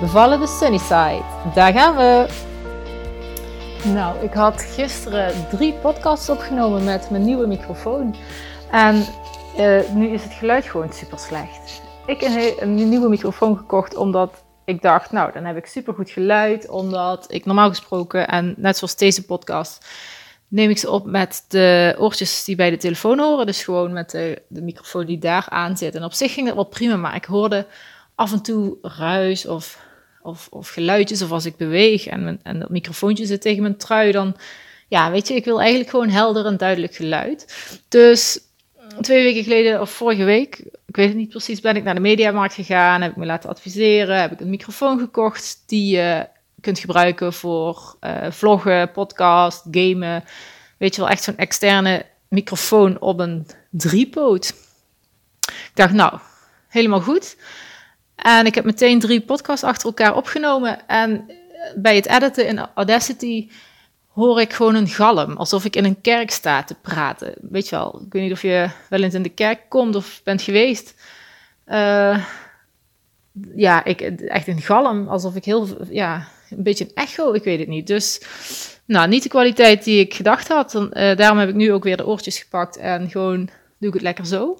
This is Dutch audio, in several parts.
Bevallen de Sunnyside. Daar gaan we! Nou, ik had gisteren drie podcasts opgenomen met mijn nieuwe microfoon. En uh, nu is het geluid gewoon super slecht. Ik heb een nieuwe microfoon gekocht omdat ik dacht, nou, dan heb ik super goed geluid. Omdat ik normaal gesproken, en net zoals deze podcast, neem ik ze op met de oortjes die bij de telefoon horen. Dus gewoon met de, de microfoon die daar aan zit. En op zich ging dat wel prima, maar ik hoorde af en toe ruis of of, of geluidjes of als ik beweeg en, en dat microfoontje zit tegen mijn trui, dan ja, weet je, ik wil eigenlijk gewoon helder en duidelijk geluid. Dus twee weken geleden of vorige week, ik weet het niet precies, ben ik naar de mediamarkt gegaan, heb ik me laten adviseren, heb ik een microfoon gekocht die je kunt gebruiken voor uh, vloggen, podcast, gamen. Weet je wel, echt zo'n externe microfoon op een driepoot. Ik dacht, nou, helemaal goed. En ik heb meteen drie podcasts achter elkaar opgenomen. En bij het editen in Audacity hoor ik gewoon een galm. Alsof ik in een kerk sta te praten. Weet je wel, ik weet niet of je wel eens in de kerk komt of bent geweest. Uh, ja, ik, echt een galm. Alsof ik heel, ja, een beetje een echo, ik weet het niet. Dus, nou, niet de kwaliteit die ik gedacht had. Uh, daarom heb ik nu ook weer de oortjes gepakt en gewoon doe ik het lekker zo.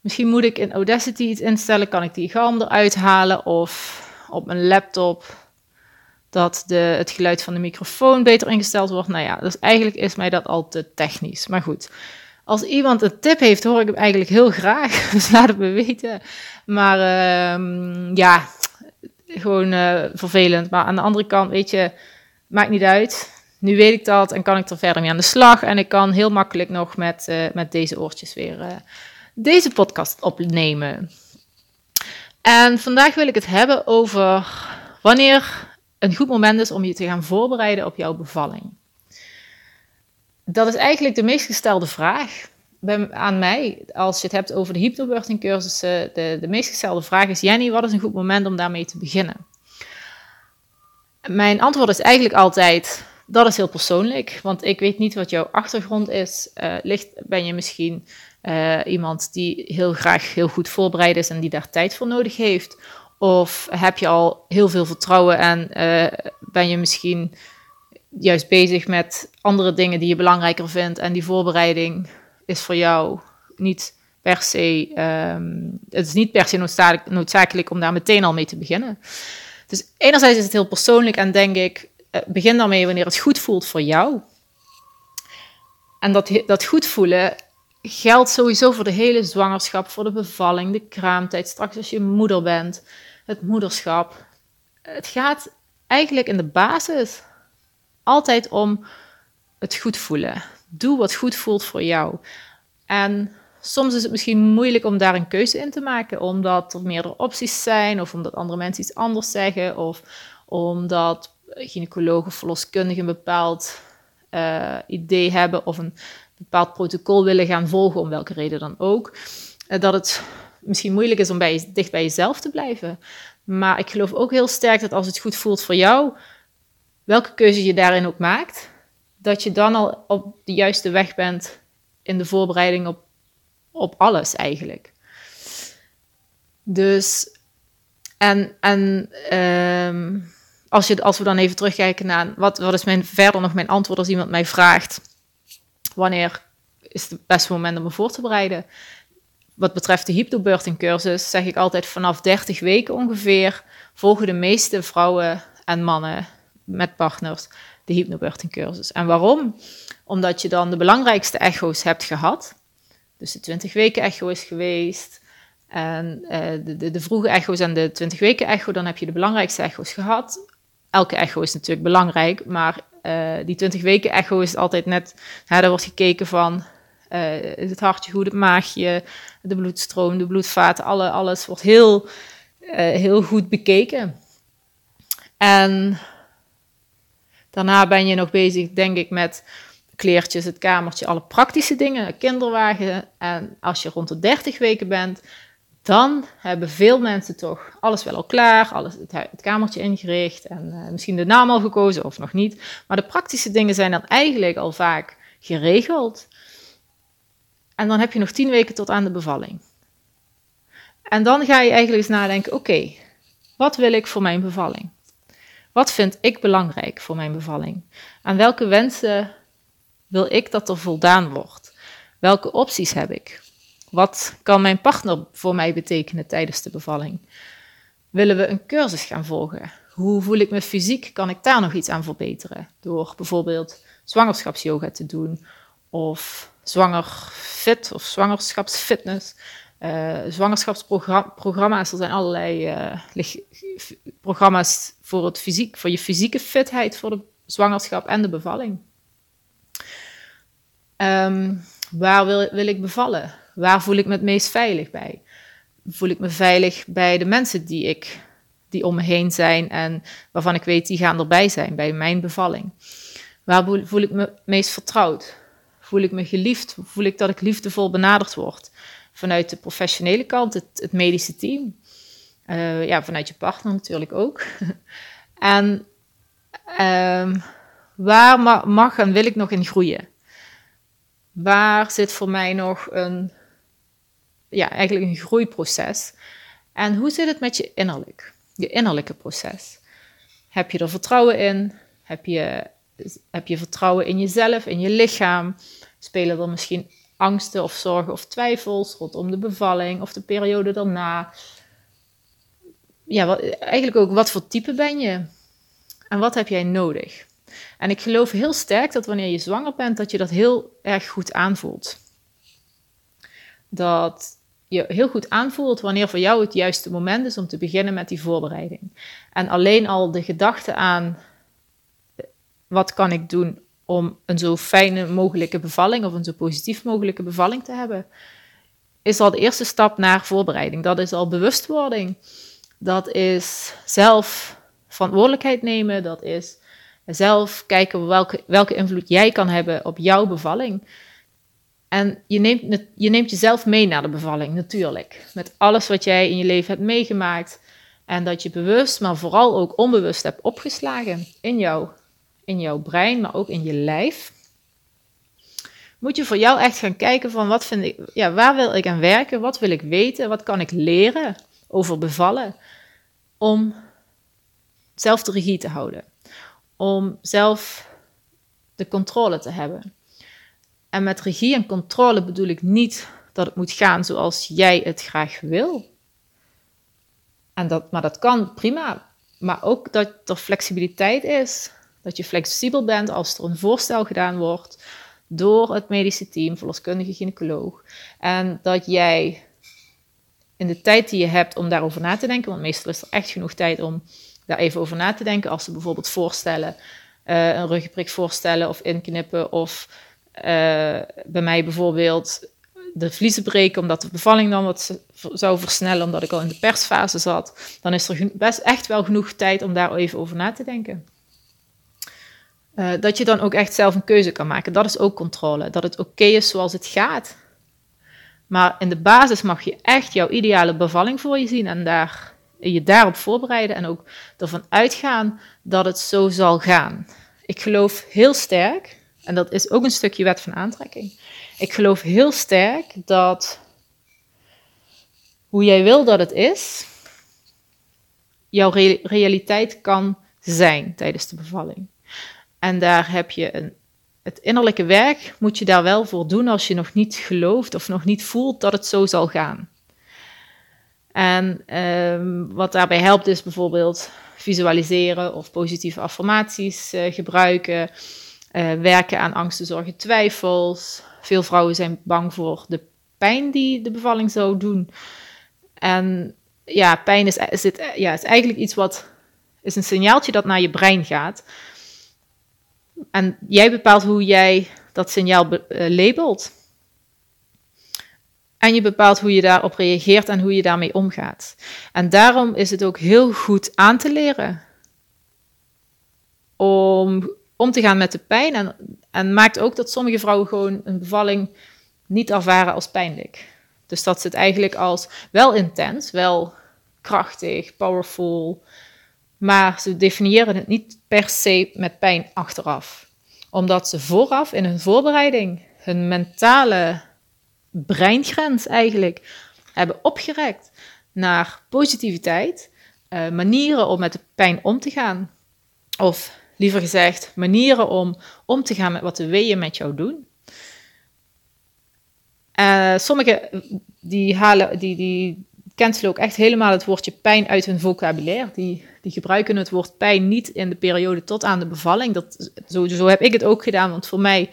Misschien moet ik in Audacity iets instellen, kan ik die galm eruit halen of op mijn laptop dat de, het geluid van de microfoon beter ingesteld wordt. Nou ja, dus eigenlijk is mij dat al te technisch. Maar goed, als iemand een tip heeft, hoor ik hem eigenlijk heel graag. Dus laat het me weten. Maar uh, ja, gewoon uh, vervelend. Maar aan de andere kant, weet je, maakt niet uit. Nu weet ik dat en kan ik er verder mee aan de slag. En ik kan heel makkelijk nog met, uh, met deze oortjes weer uh, deze podcast opnemen. En vandaag wil ik het hebben over wanneer een goed moment is om je te gaan voorbereiden op jouw bevalling. Dat is eigenlijk de meest gestelde vraag bij, aan mij. Als je het hebt over de hypnobirthing cursussen, de, de meest gestelde vraag is: Jenny, wat is een goed moment om daarmee te beginnen? Mijn antwoord is eigenlijk altijd: dat is heel persoonlijk, want ik weet niet wat jouw achtergrond is. Uh, ligt, ben je misschien uh, iemand die heel graag heel goed voorbereid is en die daar tijd voor nodig heeft? Of heb je al heel veel vertrouwen en uh, ben je misschien juist bezig met andere dingen die je belangrijker vindt en die voorbereiding is voor jou niet per se, um, het is niet per se noodzakelijk, noodzakelijk om daar meteen al mee te beginnen. Dus enerzijds is het heel persoonlijk en denk ik, uh, begin daarmee wanneer het goed voelt voor jou. En dat, dat goed voelen geldt sowieso voor de hele zwangerschap, voor de bevalling, de kraamtijd, straks als je moeder bent, het moederschap. Het gaat eigenlijk in de basis altijd om het goed voelen. Doe wat goed voelt voor jou. En soms is het misschien moeilijk om daar een keuze in te maken, omdat er meerdere opties zijn, of omdat andere mensen iets anders zeggen, of omdat gynaecologen of verloskundigen een bepaald uh, idee hebben of een bepaald protocol willen gaan volgen, om welke reden dan ook, eh, dat het misschien moeilijk is om bij, dicht bij jezelf te blijven. Maar ik geloof ook heel sterk dat als het goed voelt voor jou, welke keuze je daarin ook maakt, dat je dan al op de juiste weg bent in de voorbereiding op, op alles eigenlijk. Dus, en, en um, als, je, als we dan even terugkijken naar wat, wat is mijn, verder nog mijn antwoord als iemand mij vraagt wanneer is het beste moment om me voor te bereiden. Wat betreft de hypnobirthing cursus zeg ik altijd vanaf 30 weken ongeveer volgen de meeste vrouwen en mannen met partners de hypnobirthing cursus. En waarom? Omdat je dan de belangrijkste echo's hebt gehad. Dus de 20 weken echo is geweest. En uh, de, de, de, vroege echo's en de 20 weken echo, dan heb je de belangrijkste echo's gehad. Elke echo is natuurlijk belangrijk, maar uh, die 20 weken echo is altijd net, hè, daar wordt gekeken van is het hartje goed, het maagje, de bloedstroom, de bloedvaten, alle, alles wordt heel, uh, heel goed bekeken. En daarna ben je nog bezig, denk ik, met kleertjes, het kamertje, alle praktische dingen, kinderwagen. En als je rond de 30 weken bent, dan hebben veel mensen toch alles wel al klaar, alles, het, kamertje ingericht en uh, misschien de naam al gekozen of nog niet. Maar de praktische dingen zijn dan eigenlijk al vaak geregeld. En dan heb je nog 10 weken tot aan de bevalling. En dan ga je eigenlijk eens nadenken: oké, wat wil ik voor mijn bevalling? Wat vind ik belangrijk voor mijn bevalling? Aan welke wensen wil ik dat er voldaan wordt? Welke opties heb ik? Wat kan mijn partner voor mij betekenen tijdens de bevalling? Willen we een cursus gaan volgen? Hoe voel ik me fysiek? Kan ik daar nog iets aan verbeteren? Door bijvoorbeeld zwangerschapsyoga te doen of zwanger fit of zwangerschapsfitness. Uh, zwangerschapsprogramma's, er zijn allerlei uh, programma's voor, het fysiek, voor je fysieke fitheid voor de zwangerschap en de bevalling. Um, waar wil, wil ik bevallen? Waar voel ik me het meest veilig bij? Voel ik me veilig bij de mensen die, ik, die om me heen zijn en waarvan ik weet die gaan erbij zijn bij mijn bevalling? Waar voel ik me meest vertrouwd? Voel ik me geliefd? Voel ik dat ik liefdevol benaderd word? Vanuit de professionele kant, het, medische team. Uh, ja, vanuit je partner natuurlijk ook. en uh, waar mag en wil ik nog in groeien? Waar zit voor mij nog een ja, eigenlijk een groeiproces. En hoe zit het met je innerlijk? Je innerlijke proces. Heb je er vertrouwen in? Heb je, heb je vertrouwen in jezelf, in je lichaam? Spelen er misschien angsten of zorgen of twijfels rondom de bevalling of de periode daarna? Ja, eigenlijk ook wat voor type ben je? En wat heb jij nodig? En ik geloof heel sterk dat wanneer je zwanger bent, dat je dat heel erg goed aanvoelt. Dat je heel goed aanvoelt wanneer voor jou het juiste moment is om te beginnen met die voorbereiding. En alleen al de gedachte aan wat kan ik doen om een zo fijne mogelijke bevalling of een zo positief mogelijke bevalling te hebben, is al de eerste stap naar voorbereiding. Dat is al bewustwording. Dat is zelf verantwoordelijkheid nemen. Dat is zelf kijken welke, welke invloed jij kan hebben op jouw bevalling. En je neemt, je neemt jezelf mee naar de bevalling, natuurlijk. Met alles wat jij in je leven hebt meegemaakt. En dat je bewust, maar vooral ook onbewust hebt opgeslagen in, jou, in jouw brein, maar ook in je lijf. Moet je voor jou echt gaan kijken van wat vind ik, ja, waar wil ik aan werken? Wat wil ik weten? Wat kan ik leren over bevallen? Om zelf de regie te houden. Om zelf de controle te hebben. En met regie en controle bedoel ik niet dat het moet gaan zoals jij het graag wil. En dat, maar dat kan prima. Maar ook dat er flexibiliteit is. Dat je flexibel bent als er een voorstel gedaan wordt door het medische team, verloskundige gynaecoloog. En dat jij in de tijd die je hebt om daarover na te denken, want meestal is er echt genoeg tijd om daar even over na te denken. Als ze bijvoorbeeld voorstellen, uh, een ruggenprik voorstellen of inknippen of eh, bij mij bijvoorbeeld de vliezen breken omdat de bevalling dan wat zou versnellen omdat ik al in de persfase zat, dan is er best echt wel genoeg tijd om daar even over na te denken. Uh, dat je dan ook echt zelf een keuze kan maken. Dat is ook controle. Dat het oké is zoals het gaat. Maar in de basis mag je echt jouw ideale bevalling voor je zien en daar, je daarop voorbereiden en ook ervan uitgaan dat het zo zal gaan. Ik geloof heel sterk en dat is ook een stukje wet van aantrekking. Ik geloof heel sterk dat hoe jij wil dat het is, jouw realiteit kan zijn tijdens de bevalling. En daar heb je een, het innerlijke werk, moet je daar wel voor doen als je nog niet gelooft of nog niet voelt dat het zo zal gaan. En ehm, wat daarbij helpt is bijvoorbeeld visualiseren of positieve affirmaties uh, gebruiken. Uh, werken aan angsten, zorgen, twijfels. Veel vrouwen zijn bang voor de pijn die de bevalling zou doen. En ja, pijn is, is, het, ja, is eigenlijk iets wat is een signaaltje dat naar je brein gaat. En jij bepaalt hoe jij dat signaal be, uh, labelt. En je bepaalt hoe je daarop reageert en hoe je daarmee omgaat. En daarom is het ook heel goed aan te leren om om te gaan met de pijn. En, en maakt ook dat sommige vrouwen gewoon een bevalling niet ervaren als pijnlijk. Dus dat het eigenlijk als wel intens, wel krachtig, powerful, maar ze definiëren het niet per se met pijn achteraf. Omdat ze vooraf in hun voorbereiding hun mentale breingrens eigenlijk hebben opgerekt naar positiviteit, uh, manieren om met de pijn om te gaan. Of liever gezegd, manieren om om te gaan met wat de weeën met jou doen. Uh, sommigen die halen, die, die cancelen ook echt helemaal het woordje pijn uit hun vocabulaire. Die, die gebruiken het woord pijn niet in de periode tot aan de bevalling. Dat, zo, zo heb ik het ook gedaan, want voor mij,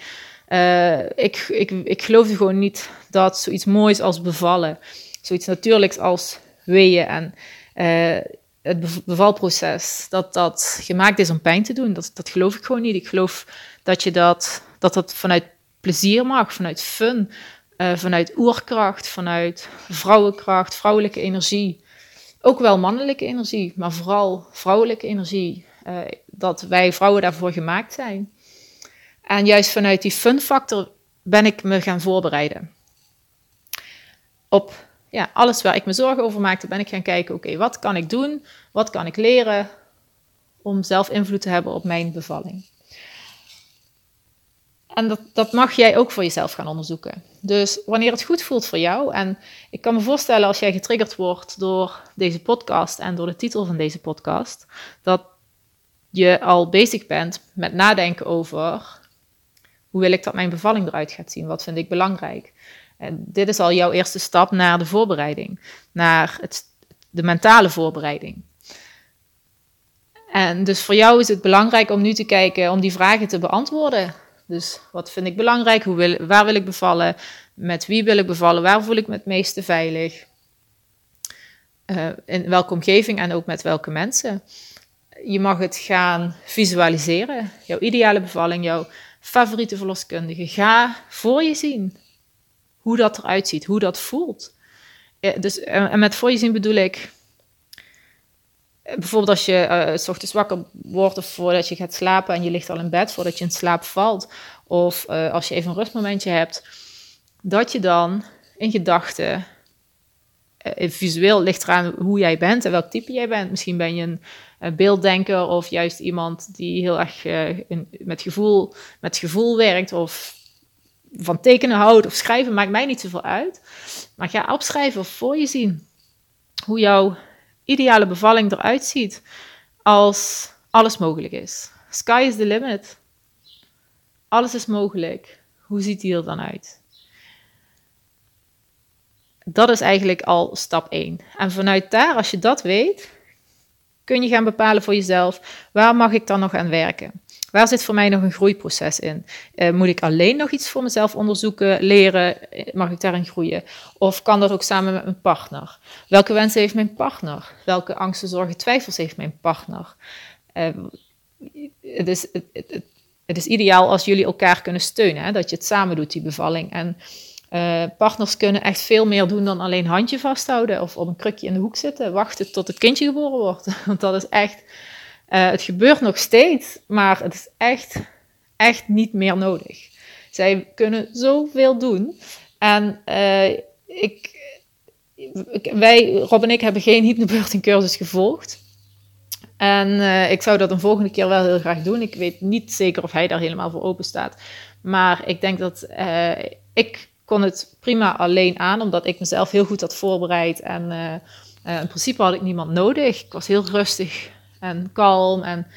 uh, ik, ik, ik geloofde gewoon niet dat zoiets moois als bevallen, zoiets natuurlijks als weeën en uh, het bevalproces, dat dat gemaakt is om pijn te doen. Dat, dat geloof ik gewoon niet. Ik geloof dat je dat, dat, dat vanuit plezier mag, vanuit fun, uh, vanuit oerkracht, vanuit vrouwenkracht, vrouwelijke energie. Ook wel mannelijke energie, maar vooral vrouwelijke energie. Uh, dat wij vrouwen daarvoor gemaakt zijn. En juist vanuit die fun factor ben ik me gaan voorbereiden. Op ja, alles waar ik me zorgen over maakte, ben ik gaan kijken, oké, wat kan ik doen? Wat kan ik leren om zelf invloed te hebben op mijn bevalling? En dat, dat mag jij ook voor jezelf gaan onderzoeken. Dus wanneer het goed voelt voor jou, en ik kan me voorstellen als jij getriggerd wordt door deze podcast en door de titel van deze podcast, dat je al bezig bent met nadenken over hoe wil ik dat mijn bevalling eruit gaat zien? Wat vind ik belangrijk? Dit is al jouw eerste stap naar de voorbereiding, naar het, de mentale voorbereiding. En dus voor jou is het belangrijk om nu te kijken, om die vragen te beantwoorden. Dus wat vind ik belangrijk? Hoe wil, waar wil ik bevallen? Met wie wil ik bevallen? Waar voel ik me het meeste veilig? Uh, in welke omgeving en ook met welke mensen? Je mag het gaan visualiseren. Jouw ideale bevalling, jouw favoriete verloskundige. Ga voor je zien hoe dat eruit ziet, hoe dat voelt. dus, en met voor je zien bedoel ik bijvoorbeeld als je uh, s ochtends wakker wordt of voordat je gaat slapen en je ligt al in bed voordat je in slaap valt, of als je even een rustmomentje hebt, dat je dan in gedachten, visueel ligt eraan hoe jij bent en welk type jij bent. Misschien ben je een, beelddenker of juist iemand die heel erg met, gevoel, met gevoel werkt of van tekenen houdt of schrijven, maakt mij niet zoveel uit. Maar ga opschrijven voor je zien hoe jouw ideale bevalling eruit ziet als alles mogelijk is. Sky is the limit. Alles is mogelijk. Hoe ziet die er dan uit? Dat is eigenlijk al stap 1. En vanuit daar, als je dat weet, kun je gaan bepalen voor jezelf, waar mag ik dan nog aan werken? Waar zit voor mij nog een groeiproces in? Uh, moet ik alleen nog iets voor mezelf onderzoeken, leren? Mag ik daarin groeien? Of kan dat ook samen met mijn partner? Welke wensen heeft mijn partner? Welke angsten, zorgen, twijfels heeft mijn partner? Uh, het, is, het, is ideaal als jullie elkaar kunnen steunen, hè? dat je het samen doet, die bevalling. En uh, partners kunnen echt veel meer doen dan alleen handje vasthouden of op een krukje in de hoek zitten, wachten tot het kindje geboren wordt. Want dat is echt uh, het gebeurt nog steeds, maar het is echt, echt niet meer nodig. Zij kunnen zoveel doen. En uh, ik, wij, Rob en ik, hebben geen hypnobirthing cursus gevolgd. En uh, ik zou dat een volgende keer wel heel graag doen. Ik weet niet zeker of hij daar helemaal voor open staat. Maar ik denk dat ik kon het prima alleen aan, omdat ik mezelf heel goed had voorbereid. En in principe had ik niemand nodig. Ik was heel rustig en kalm. En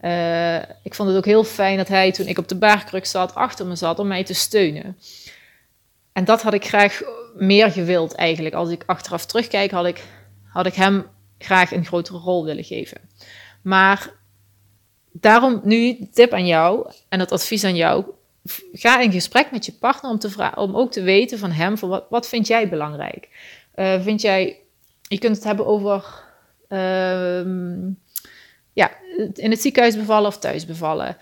uh, ik vond het ook heel fijn dat hij, toen ik op de baarkruk zat, achter me zat om mij te steunen. En dat had ik graag meer gewild eigenlijk. Als ik achteraf terugkijk, had ik, had ik hem graag een grotere rol willen geven. Maar daarom nu tip aan jou en het advies aan jou. Ga in gesprek met je partner om, te om ook te weten van hem, van wat, wat vind jij belangrijk? Uh, vind jij, je kunt het hebben over uh, ja, in het ziekenhuis bevallen of thuis bevallen.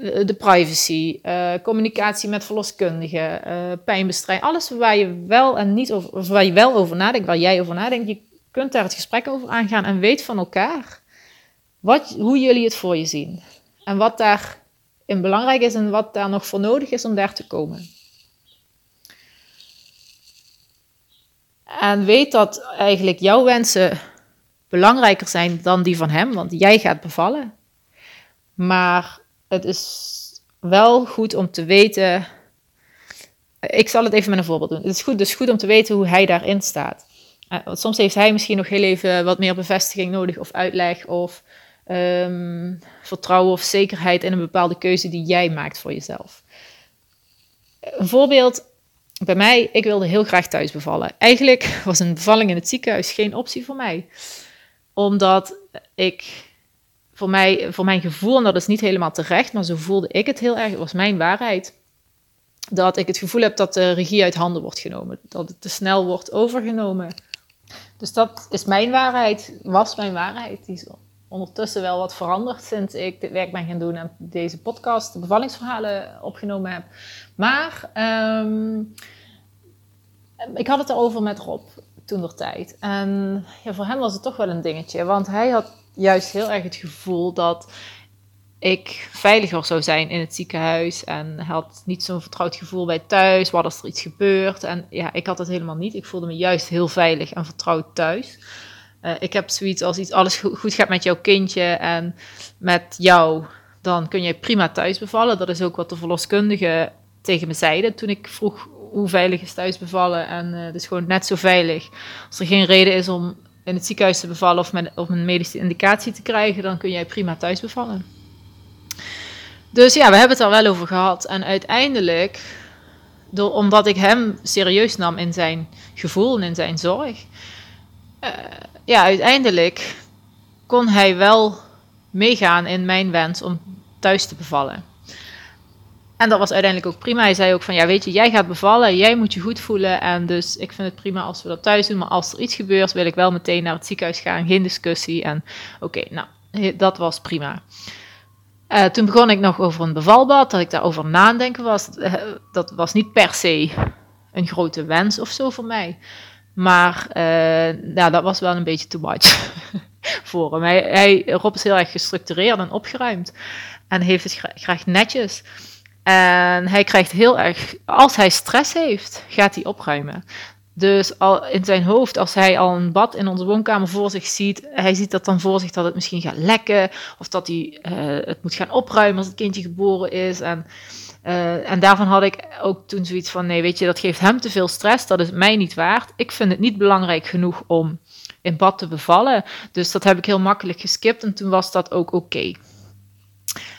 Eh, de privacy, uh, communicatie met verloskundigen, uh, pijnbestrijding, alles waar je wel en niet over, waar je wel over nadenkt, waar jij over nadenkt, je kunt daar het gesprek over aangaan en weet van elkaar wat, hoe jullie het voor je zien. En wat daarin belangrijk is en wat daar nog voor nodig is om daar te komen. En weet dat eigenlijk jouw wensen belangrijker zijn dan die van hem, want jij gaat bevallen. Maar het is wel goed om te weten. Ik zal het even met een voorbeeld doen. Het is goed, dus goed om te weten hoe hij daarin staat. Uh, want soms heeft hij misschien nog heel even wat meer bevestiging nodig, of uitleg, of um, vertrouwen of zekerheid in een bepaalde keuze die jij maakt voor jezelf. Een voorbeeld bij mij, ik wilde heel graag thuis bevallen. Eigenlijk was een bevalling in het ziekenhuis geen optie voor mij. Omdat ik, voor, mij, voor mijn gevoel, en dat is niet helemaal terecht, maar zo voelde ik het heel erg, het was mijn waarheid. Dat ik het gevoel heb dat de regie uit handen wordt genomen. Dat het te snel wordt overgenomen. Dus dat is mijn waarheid, was mijn waarheid. Die is ondertussen wel wat veranderd sinds ik dit werk ben gaan doen en deze podcast, de bevallingsverhalen, opgenomen heb. Maar ehm, ik had het erover met Rob toen der tijd. En ja, voor hem was het toch wel een dingetje, want hij had juist heel erg het gevoel dat ik veiliger zou zijn in het ziekenhuis. En had niet zo'n vertrouwd gevoel bij thuis. Wat als er iets gebeurt? En ja, ik had het helemaal niet. Ik voelde me juist heel veilig en vertrouwd thuis. Uh, ik heb zoiets als iets alles goed gaat met jouw kindje en met jou, dan kun je prima thuis bevallen. Dat is ook wat de verloskundige tegen me zeiden toen ik vroeg hoe veilig is thuis bevallen. En uh, is gewoon net zo veilig. Als er geen reden is om in het ziekenhuis te bevallen of met, een medische indicatie te krijgen, dan kun jij prima thuis bevallen. Dus ja, we hebben het er wel over gehad. En uiteindelijk, door, omdat ik hem serieus nam in zijn gevoel en in zijn zorg, uh, ja, uiteindelijk kon hij wel meegaan in mijn wens om thuis te bevallen. En dat was uiteindelijk ook prima. Hij zei ook van, ja weet je, jij gaat bevallen, jij moet je goed voelen. En dus ik vind het prima als we dat thuis doen. Maar als er iets gebeurt, wil ik wel meteen naar het ziekenhuis gaan. Geen discussie. En oké, nou, dat was prima. Uh, toen begon ik nog over een bevalbad, dat ik daarover nadenken was. Uh, dat was niet per se een grote wens of zo voor mij. Maar uh, ja, dat was wel een beetje too much voor hem. Hij, hij, Rob is heel erg gestructureerd en opgeruimd. En heeft het graag netjes. En hij krijgt heel erg, als hij stress heeft, gaat hij opruimen. Dus al in zijn hoofd, als hij al een bad in onze woonkamer voor zich ziet, hij ziet dat dan voor zich dat het misschien gaat lekken, of dat hij uh, het moet gaan opruimen als het kindje geboren is. En, uh, en daarvan had ik ook toen zoiets van: nee, weet je, dat geeft hem te veel stress, dat is mij niet waard. Ik vind het niet belangrijk genoeg om in bad te bevallen. Dus dat heb ik heel makkelijk geskipt en toen was dat ook oké.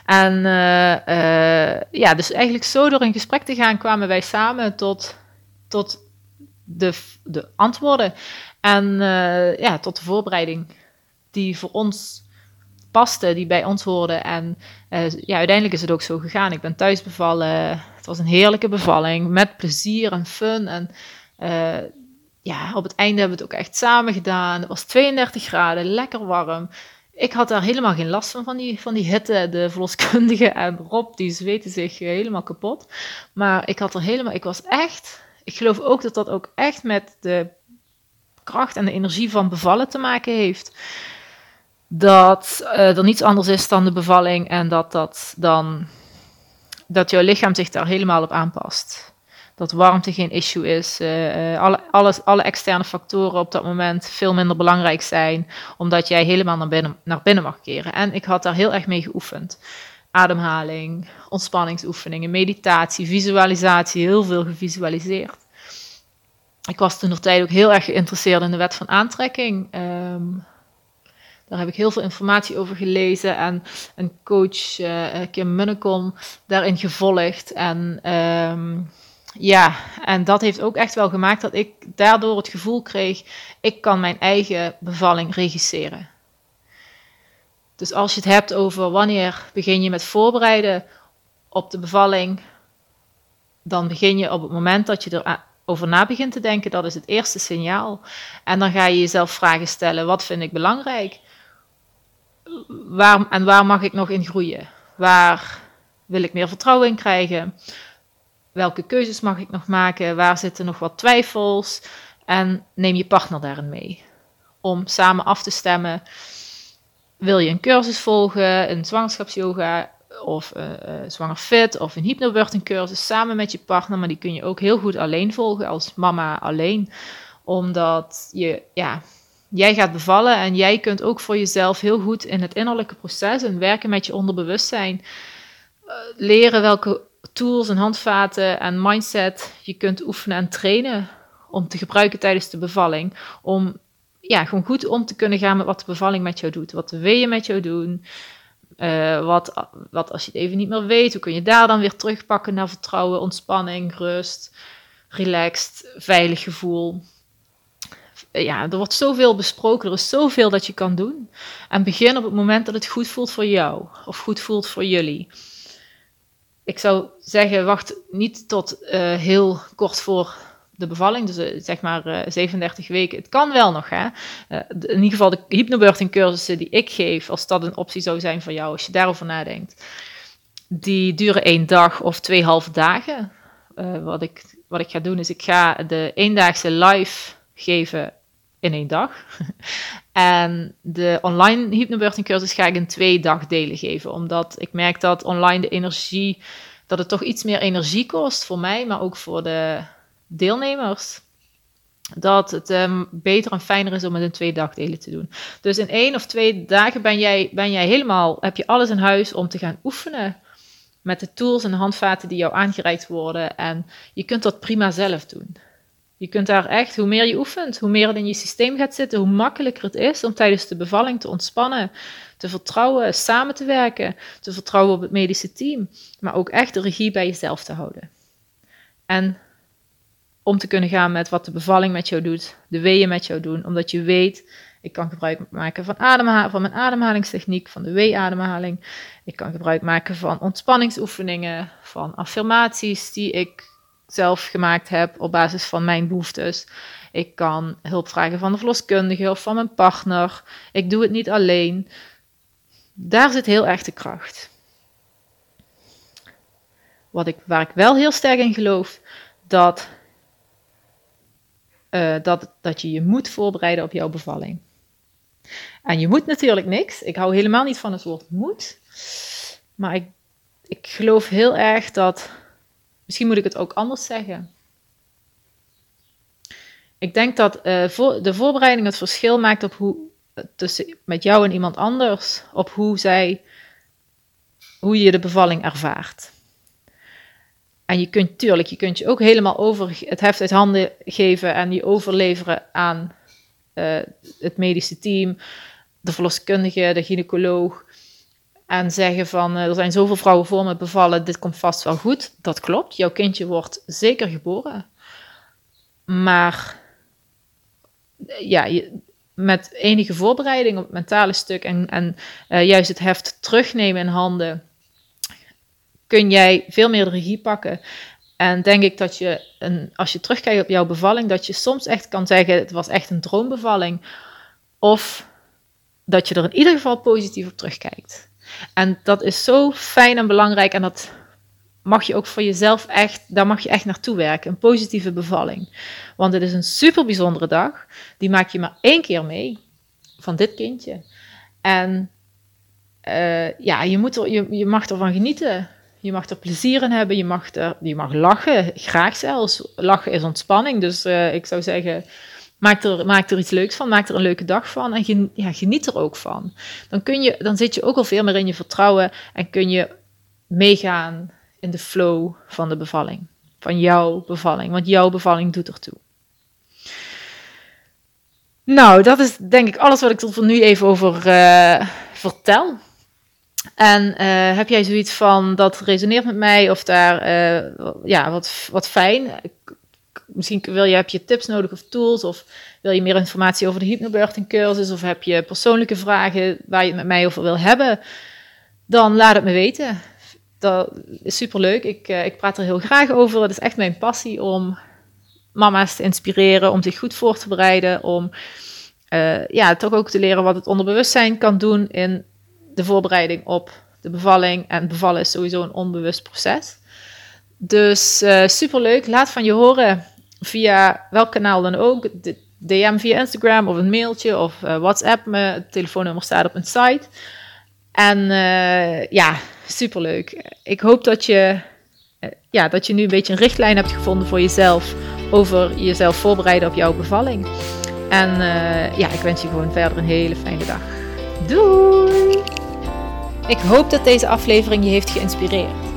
En uh, ja, dus eigenlijk zo door in gesprek te gaan kwamen wij samen tot, tot de, de antwoorden. En uh, ja, tot de voorbereiding die voor ons paste, die bij ons hoorden. En ja, uiteindelijk is het ook zo gegaan. Ik ben thuis bevallen. Het was een heerlijke bevalling met plezier en fun. En ja, op het einde hebben we het ook echt samen gedaan. Het was 32 graden, lekker warm. Ik had daar helemaal geen last van, van die, van die hitte. De verloskundige en Rob, die zweten zich helemaal kapot. Maar ik had er helemaal, ik was echt ik geloof ook dat dat ook echt met de kracht en de energie van bevallen te maken heeft. Dat uh, er niets anders is dan de bevalling en dat, dat, dan, dat jouw lichaam zich daar helemaal op aanpast. Dat warmte geen issue is. Uh, alle, alles, alle externe factoren op dat moment veel minder belangrijk zijn. Omdat jij helemaal naar binnen, naar binnen mag keren. En ik had daar heel erg mee geoefend ademhaling, ontspanningsoefeningen, meditatie, visualisatie, heel veel gevisualiseerd. Ik was toen nog tijd ook heel erg geïnteresseerd in de wet van aantrekking. Um, daar heb ik heel veel informatie over gelezen en een coach, uh, Kim Munnekom, daarin gevolgd. En um, ja, en dat heeft ook echt wel gemaakt dat ik daardoor het gevoel kreeg, ik kan mijn eigen bevalling regisseren. Dus als je het hebt over wanneer begin je met voorbereiden op de bevalling, dan begin je op het moment dat je erover na begint te denken. Dat is het eerste signaal. En dan ga je jezelf vragen stellen: wat vind ik belangrijk? Waar, en waar mag ik nog in groeien? Waar wil ik meer vertrouwen in krijgen? Welke keuzes mag ik nog maken? Waar zitten nog wat twijfels? En neem je partner daarin mee. Om samen af te stemmen wil je een cursus volgen, een zwangerschapsyoga of uh, zwanger fit of een hypnobirthing cursus samen met je partner, maar die kun je ook heel goed alleen volgen als mama alleen, omdat je ja, jij gaat bevallen en jij kunt ook voor jezelf heel goed in het innerlijke proces en werken met je onderbewustzijn uh, leren welke tools en handvaten en mindset je kunt oefenen en trainen om te gebruiken tijdens de bevalling. Om ja, gewoon goed om te kunnen gaan met wat de bevalling met jou doet. Wat de weeën met jou doen. Uh, wat, wat als je het even niet meer weet, hoe kun je daar dan weer terugpakken naar vertrouwen, ontspanning, rust, relaxed, veilig gevoel. Ja, er wordt zoveel besproken, er is zoveel dat je kan doen. En begin op het moment dat het goed voelt voor jou of goed voelt voor jullie ik zou zeggen, wacht niet tot uh, heel kort voor de bevalling, dus uh, zeg maar uh, 37 weken. Het kan wel nog, hè. in ieder geval de hypnobirthing cursussen die ik geef, als dat een optie zou zijn voor jou, als je daarover nadenkt, die duren één dag of twee halve dagen. wat, ik, wat ik ga doen is, ik ga de eendaagse live geven in één dag. en de online hypnobirthing cursus ga ik in twee dagdelen geven. Omdat ik merk dat online de energie, dat het toch iets meer energie kost voor mij, maar ook voor de deelnemers. Dat het um, beter en fijner is om het in twee dagdelen te doen. Dus in één of twee dagen ben jij, ben jij helemaal, heb je alles in huis om te gaan oefenen met de tools en handvaten die jou aangereikt worden. En je kunt dat prima zelf doen. Je kunt daar echt, hoe meer je oefent, hoe meer het in je systeem gaat zitten, hoe makkelijker het is om tijdens de bevalling te ontspannen, te vertrouwen, samen te werken, te vertrouwen op het medische team, maar ook echt de regie bij jezelf te houden. En om te kunnen gaan met wat de bevalling met jou doet, de weeën met jou doen, omdat je weet, ik kan gebruik maken van, van mijn ademhalingstechniek, van de wee-ademhaling. Ik kan gebruik maken van ontspanningsoefeningen, van affirmaties die ik zelf gemaakt heb op basis van mijn behoeftes. Ik kan hulp vragen van de verloskundige of van mijn partner. Ik doe het niet alleen. Daar zit heel erg de kracht. Wat ik, waar ik wel heel sterk in geloof, dat, uh, dat, dat je je moet voorbereiden op jouw bevalling. En je moet natuurlijk niks. Ik hou helemaal niet van het woord moet. Maar ik, ik geloof heel erg dat Misschien moet ik het ook anders zeggen. Ik denk dat voor, de voorbereiding het verschil maakt op hoe, tussen met jou en iemand anders, op hoe zij, hoe je de bevalling ervaart. En je kunt, tuurlijk, je kunt je ook helemaal over het heft uit handen geven en je overleveren aan uh, het medische team, de verloskundige, de gynaecoloog en zeggen van uh, er zijn zoveel vrouwen voor me bevallen, dit komt vast wel goed. Dat klopt, jouw kindje wordt zeker geboren. Maar ja, je, met enige voorbereiding op het mentale stuk en, en uh, juist het heft terugnemen in handen, kun jij veel meer regie pakken. En denk ik dat je, een, als je terugkijkt op jouw bevalling, dat je soms echt kan zeggen: het was echt een droombevalling. Of dat je er in ieder geval positief op terugkijkt. En dat is zo fijn en belangrijk en dat mag je ook voor jezelf echt, daar mag je echt naartoe werken. Een positieve bevalling. Want het is een super bijzondere dag. Die maak je maar één keer mee van dit kindje. En uh, ja, je, moet er, je, mag ervan genieten. Je mag er plezier in hebben. Je mag, er, je mag lachen, graag zelfs. Lachen is ontspanning. Dus uh, ik zou zeggen, Maak er, maak er iets leuks van, maak er een leuke dag van en ja, geniet er ook van. Dan, kun je, dan zit je ook al veel meer in je vertrouwen en kun je meegaan in de flow van de bevalling. Van jouw bevalling, want jouw bevalling doet ertoe. Nou, dat is denk ik alles wat ik tot voor nu even over uh, vertel. En uh, heb jij zoiets van dat resoneert met mij of daar, uh, ja, wat, wat fijn misschien wil je, heb je tips nodig of tools, of wil je meer informatie over de hypnobirthing cursus, of heb je persoonlijke vragen waar je het met mij over wil hebben, dan laat het me weten. Dat is superleuk. Ik, uh, ik praat er heel graag over. Het is echt mijn passie om mama's te inspireren, om zich goed voor te bereiden, om uh, ja, toch ook te leren wat het onderbewustzijn kan doen in de voorbereiding op de bevalling. En bevallen is sowieso een onbewust proces. Dus uh, superleuk. Laat van je horen via welk kanaal dan ook. DM via Instagram of een mailtje of uh, WhatsApp. Het telefoonnummer staat op mijn site. En uh, ja, superleuk. Ik hoop dat je, ja, dat je nu een beetje een richtlijn hebt gevonden voor jezelf over jezelf voorbereiden op jouw bevalling. En ja, ik wens je gewoon verder een hele fijne dag. Doei! Ik hoop dat deze aflevering je heeft geïnspireerd.